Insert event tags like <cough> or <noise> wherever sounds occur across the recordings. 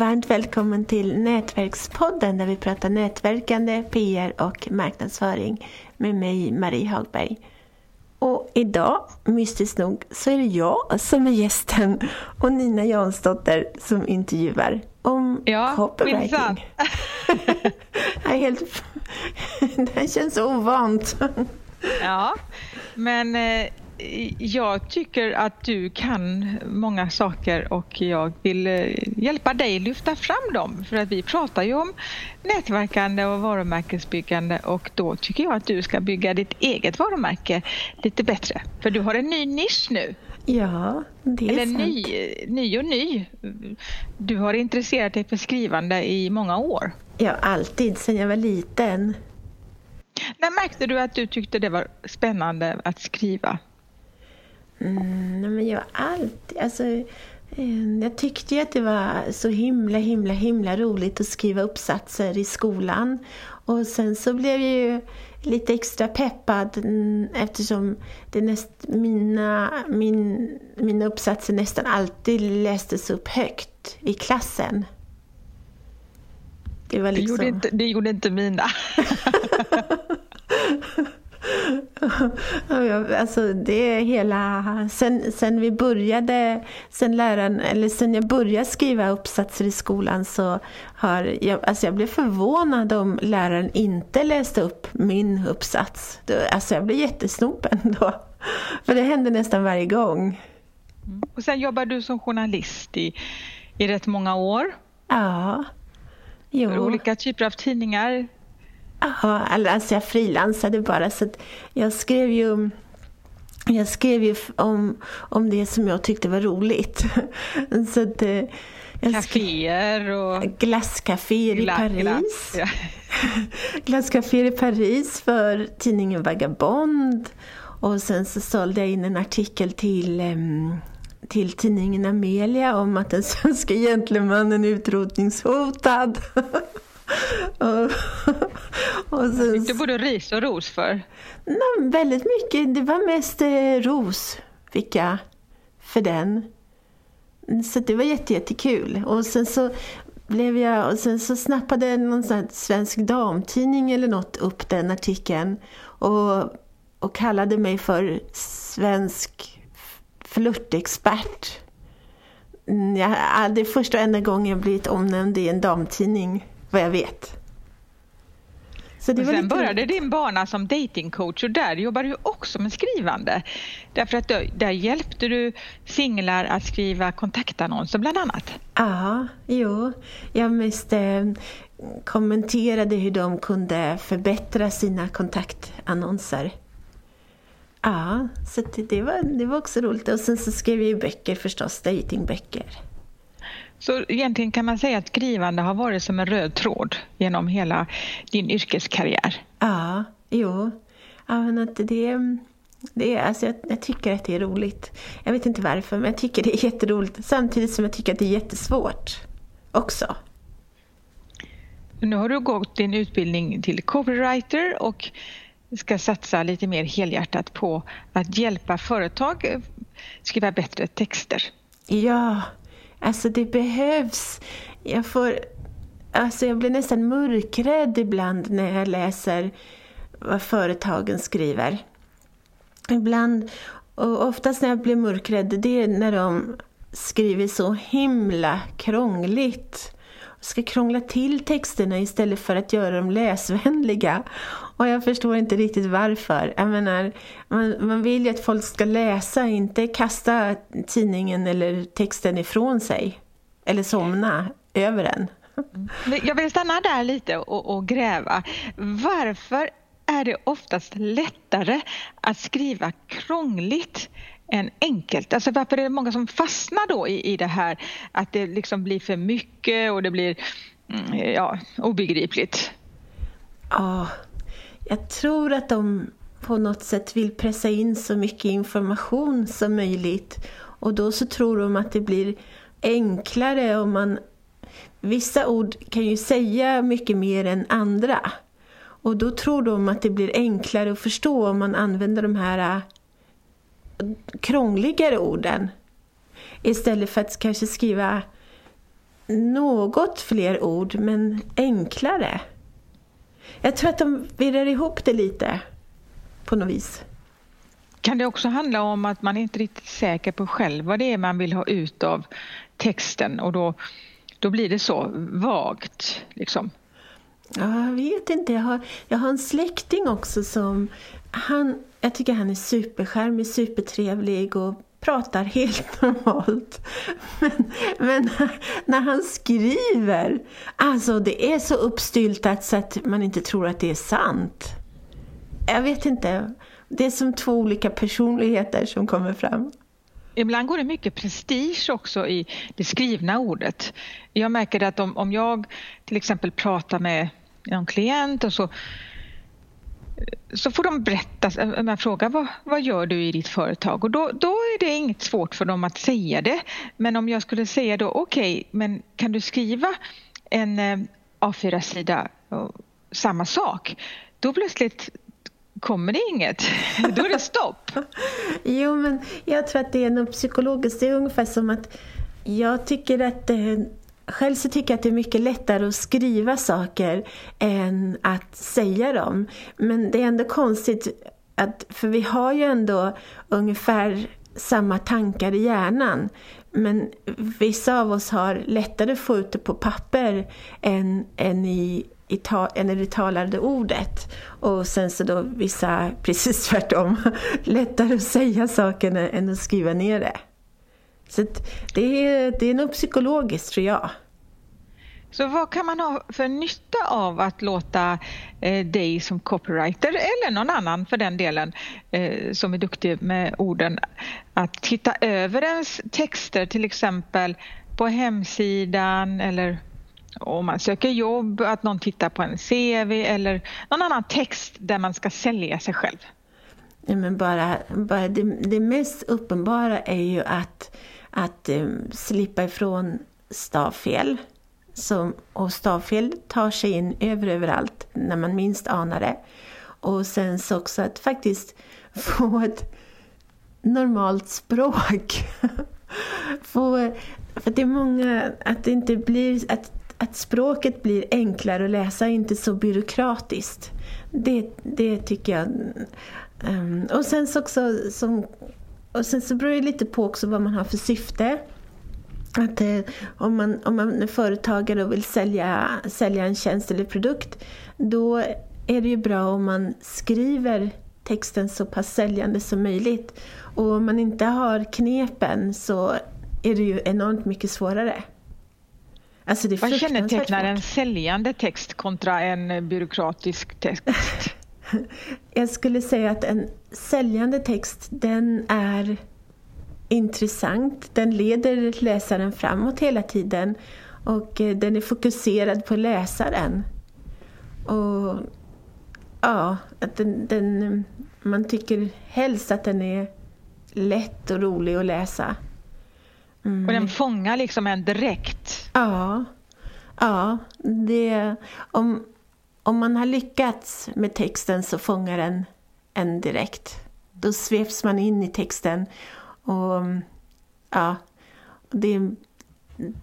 Varmt välkommen till Nätverkspodden där vi pratar nätverkande, PR och marknadsföring med mig Marie Hagberg. Och idag, mystiskt nog, så är det jag som är gästen och Nina Jansdotter som intervjuar om ja, copywriting. <laughs> är helt... <laughs> det känns ovant. ja, men eh, jag tycker att du kan många saker och jag vill eh, hjälpa dig lyfta fram dem för att vi pratar ju om nätverkande och varumärkesbyggande och då tycker jag att du ska bygga ditt eget varumärke lite bättre för du har en ny nisch nu. Ja, det är Eller sant. ny, ny och ny. Du har intresserat dig för skrivande i många år. Ja, alltid sedan jag var liten. När märkte du att du tyckte det var spännande att skriva? Mm, men jag alltid, alltså, eh, jag tyckte ju att det var så himla, himla, himla roligt att skriva uppsatser i skolan. Och sen så blev jag ju lite extra peppad mm, eftersom det näst, mina, min, mina uppsatser nästan alltid lästes upp högt i klassen. Det, var liksom... det, gjorde, inte, det gjorde inte mina. <laughs> <laughs> alltså det är hela... Sen, sen vi började, sen läraren, eller sen jag började skriva uppsatser i skolan så har jag, alltså jag blev förvånad om läraren inte läste upp min uppsats. Alltså jag blev jättesnopen då. För det hände nästan varje gång. Mm. Och sen jobbar du som journalist i, i rätt många år. Ja. Jo. För olika typer av tidningar. Alltså jag frilansade bara så jag skrev ju jag skrev ju om, om det som jag tyckte var roligt. <laughs> så att, eh, Caféer och... Glasscaféer i Paris. Glass, ja. <laughs> Glasscaféer i Paris för tidningen Vagabond. Och sen så sålde jag in en artikel till, till tidningen Amelia om att den <laughs> svenska gentlemannen är utrotningshotad. och sen, du både ris och ros för? Nej, väldigt mycket. Det var mest eh, ros fick jag för den. Så det var jätte, jättekul. Och sen så blev jag, och sen så snappade någon sån svensk damtidning eller något upp den artikeln och, och kallade mig för svensk flörtexpert. Mm, jag, det är första och enda gången jag blivit omnämnd i en damtidning vad jag vet. Så det och sen började din bana som datingcoach och där jobbar du också med skrivande. Därför att då, där hjälpte du singlar att skriva kontaktannonser bland annat. Ja, jo. Jag mest eh, kommenterade hur de kunde förbättra sina kontaktannonser. Ja, så det, var, det var också roligt. Och sen så skrev jag ju böcker förstås, datingböcker. Så egentligen kan man säga att skrivande har varit som en röd tråd genom hela din yrkeskarriär? Ja, jo. Ja, men att det, det är, alltså jag, jag, tycker att det är roligt. Jag vet inte varför, men jag tycker det är jätteroligt. Samtidigt som jag tycker att det är jättesvårt också. Nu har du gått din utbildning till copywriter och ska satsa lite mer helhjärtat på att hjälpa företag skriva bättre texter. Ja, Alltså det behövs. Jag får... Alltså jag blir nästan mörkrädd ibland när jag läser vad företagen skriver. Ibland, och oftast när jag blir mörkrädd, det är när de skriver så himla krångligt. Ska krångla till texterna istället för att göra dem läsvänliga. Och jag förstår inte riktigt varför. Jag menar, man, man vill ju att folk ska läsa, inte kasta tidningen eller texten ifrån sig. Eller somna över den. Jag vill stanna där lite och, och gräva. Varför är det oftast lättare att skriva krångligt än enkelt? Alltså varför är det många som fastnar då i, i det här att det liksom blir för mycket och det blir mm, ja, obegripligt? Ja, jag tror att de på något sätt vill pressa in så mycket information som möjligt. Och då så tror de att det blir enklare om man... Vissa ord kan ju säga mycket mer än andra. Och då tror de att det blir enklare att förstå om man använder de här äh, krångligare orden. Istället för att kanske skriva något fler ord, men enklare. Jag tror att de virrar ihop det lite på något vis. Kan det också handla om att man inte är riktigt säker på själv vad det är man vill ha ut av texten och då, då blir det så vagt liksom? Ja, jag vet inte. Jag har, jag har en släkting också som... Han, jag tycker han är superskärmig, supertrevlig och pratar helt <laughs> normalt. Men, men när han skriver, alltså det är så uppstyltat så att man inte tror att det är sant. Jag vet inte. Det är som två olika personligheter som kommer fram. Ibland går det mycket prestige också i det skrivna ordet. Jag märker att om, om jag till exempel pratar med någon klient och så så får de berätta, eh, eh, man frågar vad, vad gör du i ditt företag och då, då är det inget svårt för dem att säga det. Men om jag skulle säga då okej, okay, men kan du skriva en eh, A4-sida samma sak? Då plötsligt kommer det inget. <laughs> Då är det stopp. <laughs> jo, men jag tror att det är något psykologiskt. Det är ungefär som att jag tycker att själv så tycker jag att det är mycket lättare att skriva saker än att säga dem. Men det är ändå konstigt, att, för vi har ju ändå ungefär samma tankar i hjärnan. Men vissa av oss har lättare att få ut det på papper än, än i i, ta, än i det talade ordet. Och sen så då vissa <laughs> precis tvärtom, lättare att säga saker än att skriva ner det. Så det är, det är nog psykologiskt tror jag. Så vad kan man ha för nytta av att låta eh, dig som copywriter eller någon annan för den delen eh, som är duktig med orden att titta över ens texter till exempel på hemsidan eller om man söker jobb, att någon tittar på en CV eller någon annan text där man ska sälja sig själv? Ja, men bara, bara det, det mest uppenbara är ju att, att eh, slippa ifrån stavfel. Som, och stavfel tar sig in över överallt när man minst anar det. Och sen så också att faktiskt <laughs> få ett normalt språk. <laughs> få, för det är många, att det inte blir, att att språket blir enklare att läsa, inte så byråkratiskt. Det, det tycker jag. Um, och sen så också som, och sen så beror det lite på också vad man har för syfte. Att eh, om, man, om man är företagare och vill sälja, sälja en tjänst eller produkt, då är det ju bra om man skriver texten så pass säljande som möjligt. Och om man inte har knepen så är det ju enormt mycket svårare. Alltså det Vad kännetecknar en säljande text kontra en byråkratisk text? <laughs> Jag skulle säga att en säljande text den är intressant. Den leder läsaren framåt hela tiden och eh, den är fokuserad på läsaren. Och ja, att den, den, man tycker helst att den är lätt och rolig att läsa. Mm. Och den fångar liksom en direkt. Ja, ja det, om, om man har lyckats med texten så fångar den en direkt. Då sveps man in i texten och ja, det,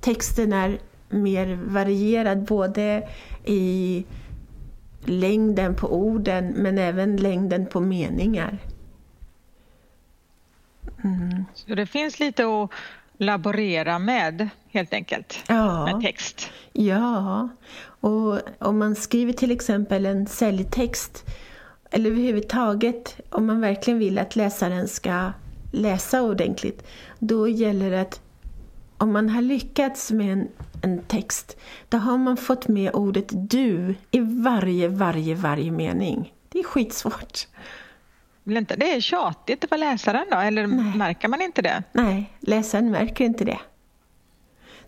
texten är mer varierad både i längden på orden men även längden på meningar. Mm. Så det finns lite att laborera med helt enkelt, ja. med text. Ja, och om man skriver till exempel en säljtext eller överhuvudtaget om man verkligen vill att läsaren ska läsa ordentligt, då gäller det att om man har lyckats med en, en text, då har man fått med ordet du i varje, varje, varje mening. Det är skitsvårt. Blir inte det tjatigt för läsaren då, eller Nej. märker man inte det? Nej, läsaren märker inte det.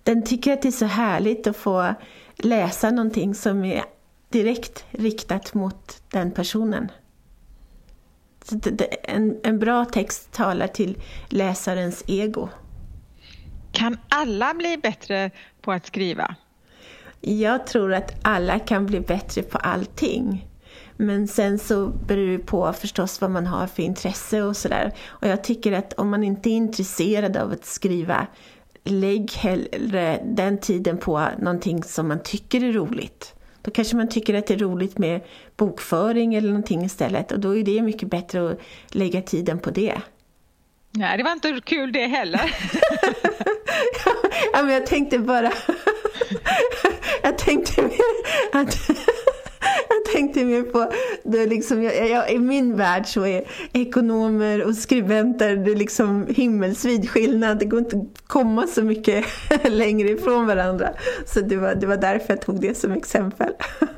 Den tycker att det är så härligt att få läsa någonting som är direkt riktat mot den personen. En, en bra text talar till läsarens ego. Kan alla bli bättre på att skriva? Jag tror att alla kan bli bättre på allting. Men sen så beror det på förstås vad man har för intresse och sådär. Och jag tycker att om man inte är intresserad av att skriva lägg hellre den tiden på någonting som man tycker är roligt. Då kanske man tycker att det är roligt med bokföring eller någonting istället och då är det mycket bättre att lägga tiden på det. Nej, det var inte kul det heller. <laughs> ja, men jag tänkte bara... <laughs> jag tänkte mer att tänkte mer på, det liksom, jag, jag, i min värld så är ekonomer och skribenter det är liksom himmelsvid skillnad. Det går inte att komma så mycket <laughs> längre ifrån varandra. Så det var, det var därför jag tog det som exempel. <laughs>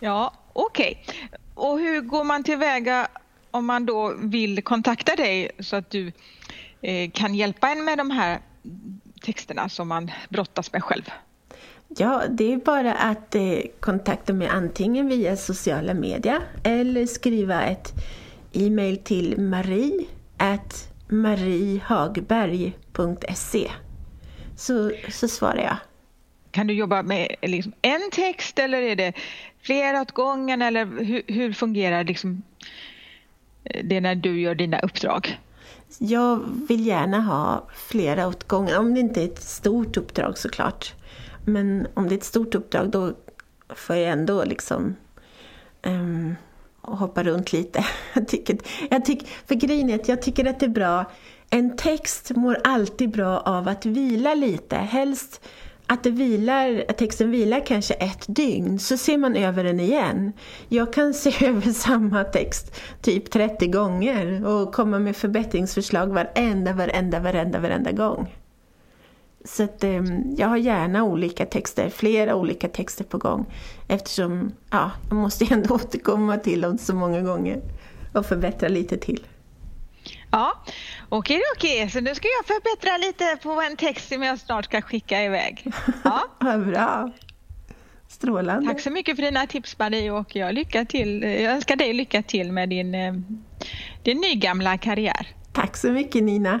ja, okej. Okay. Och hur går man tillväga om man då vill kontakta dig så att du eh, kan hjälpa en med de här texterna som man brottas med själv? Ja, det är bara att eh, kontakta mig antingen via sociala medier eller skriva ett e-mail till marie at mariehagberg.se så, så svarar jag. Kan du jobba med liksom en text eller är det flera åt gången eller hur, hur fungerar liksom det när du gör dina uppdrag? Jag vill gärna ha flera åt gången, om det inte är ett stort uppdrag såklart. Men om det är ett stort uppdrag då får jag ändå liksom um, hoppa runt lite. <laughs> Jag tycker, jag tycker, för grejen är att jag tycker att det är bra. En text mår alltid bra av att vila lite. Helst att, det vilar, att texten vilar kanske ett dygn så ser man över den igen. Jag kan se <laughs> över samma text typ 30 gånger och komma med förbättringsförslag varenda, varenda, varenda, varenda gång. Så att, eh, jag har gärna olika texter, flera olika texter på gång eftersom ja, jag måste ändå <laughs> återkomma till dem så många gånger och förbättra lite till. Ja, okej okej, så nu ska jag förbättra lite på en text som jag snart ska skicka iväg. Ja. <laughs> Bra. Strålande. Tack så mycket för dina tips Marie och jag, lycka till, jag önskar dig lycka till med din, eh, din nygamla karriär. Tack så mycket Nina.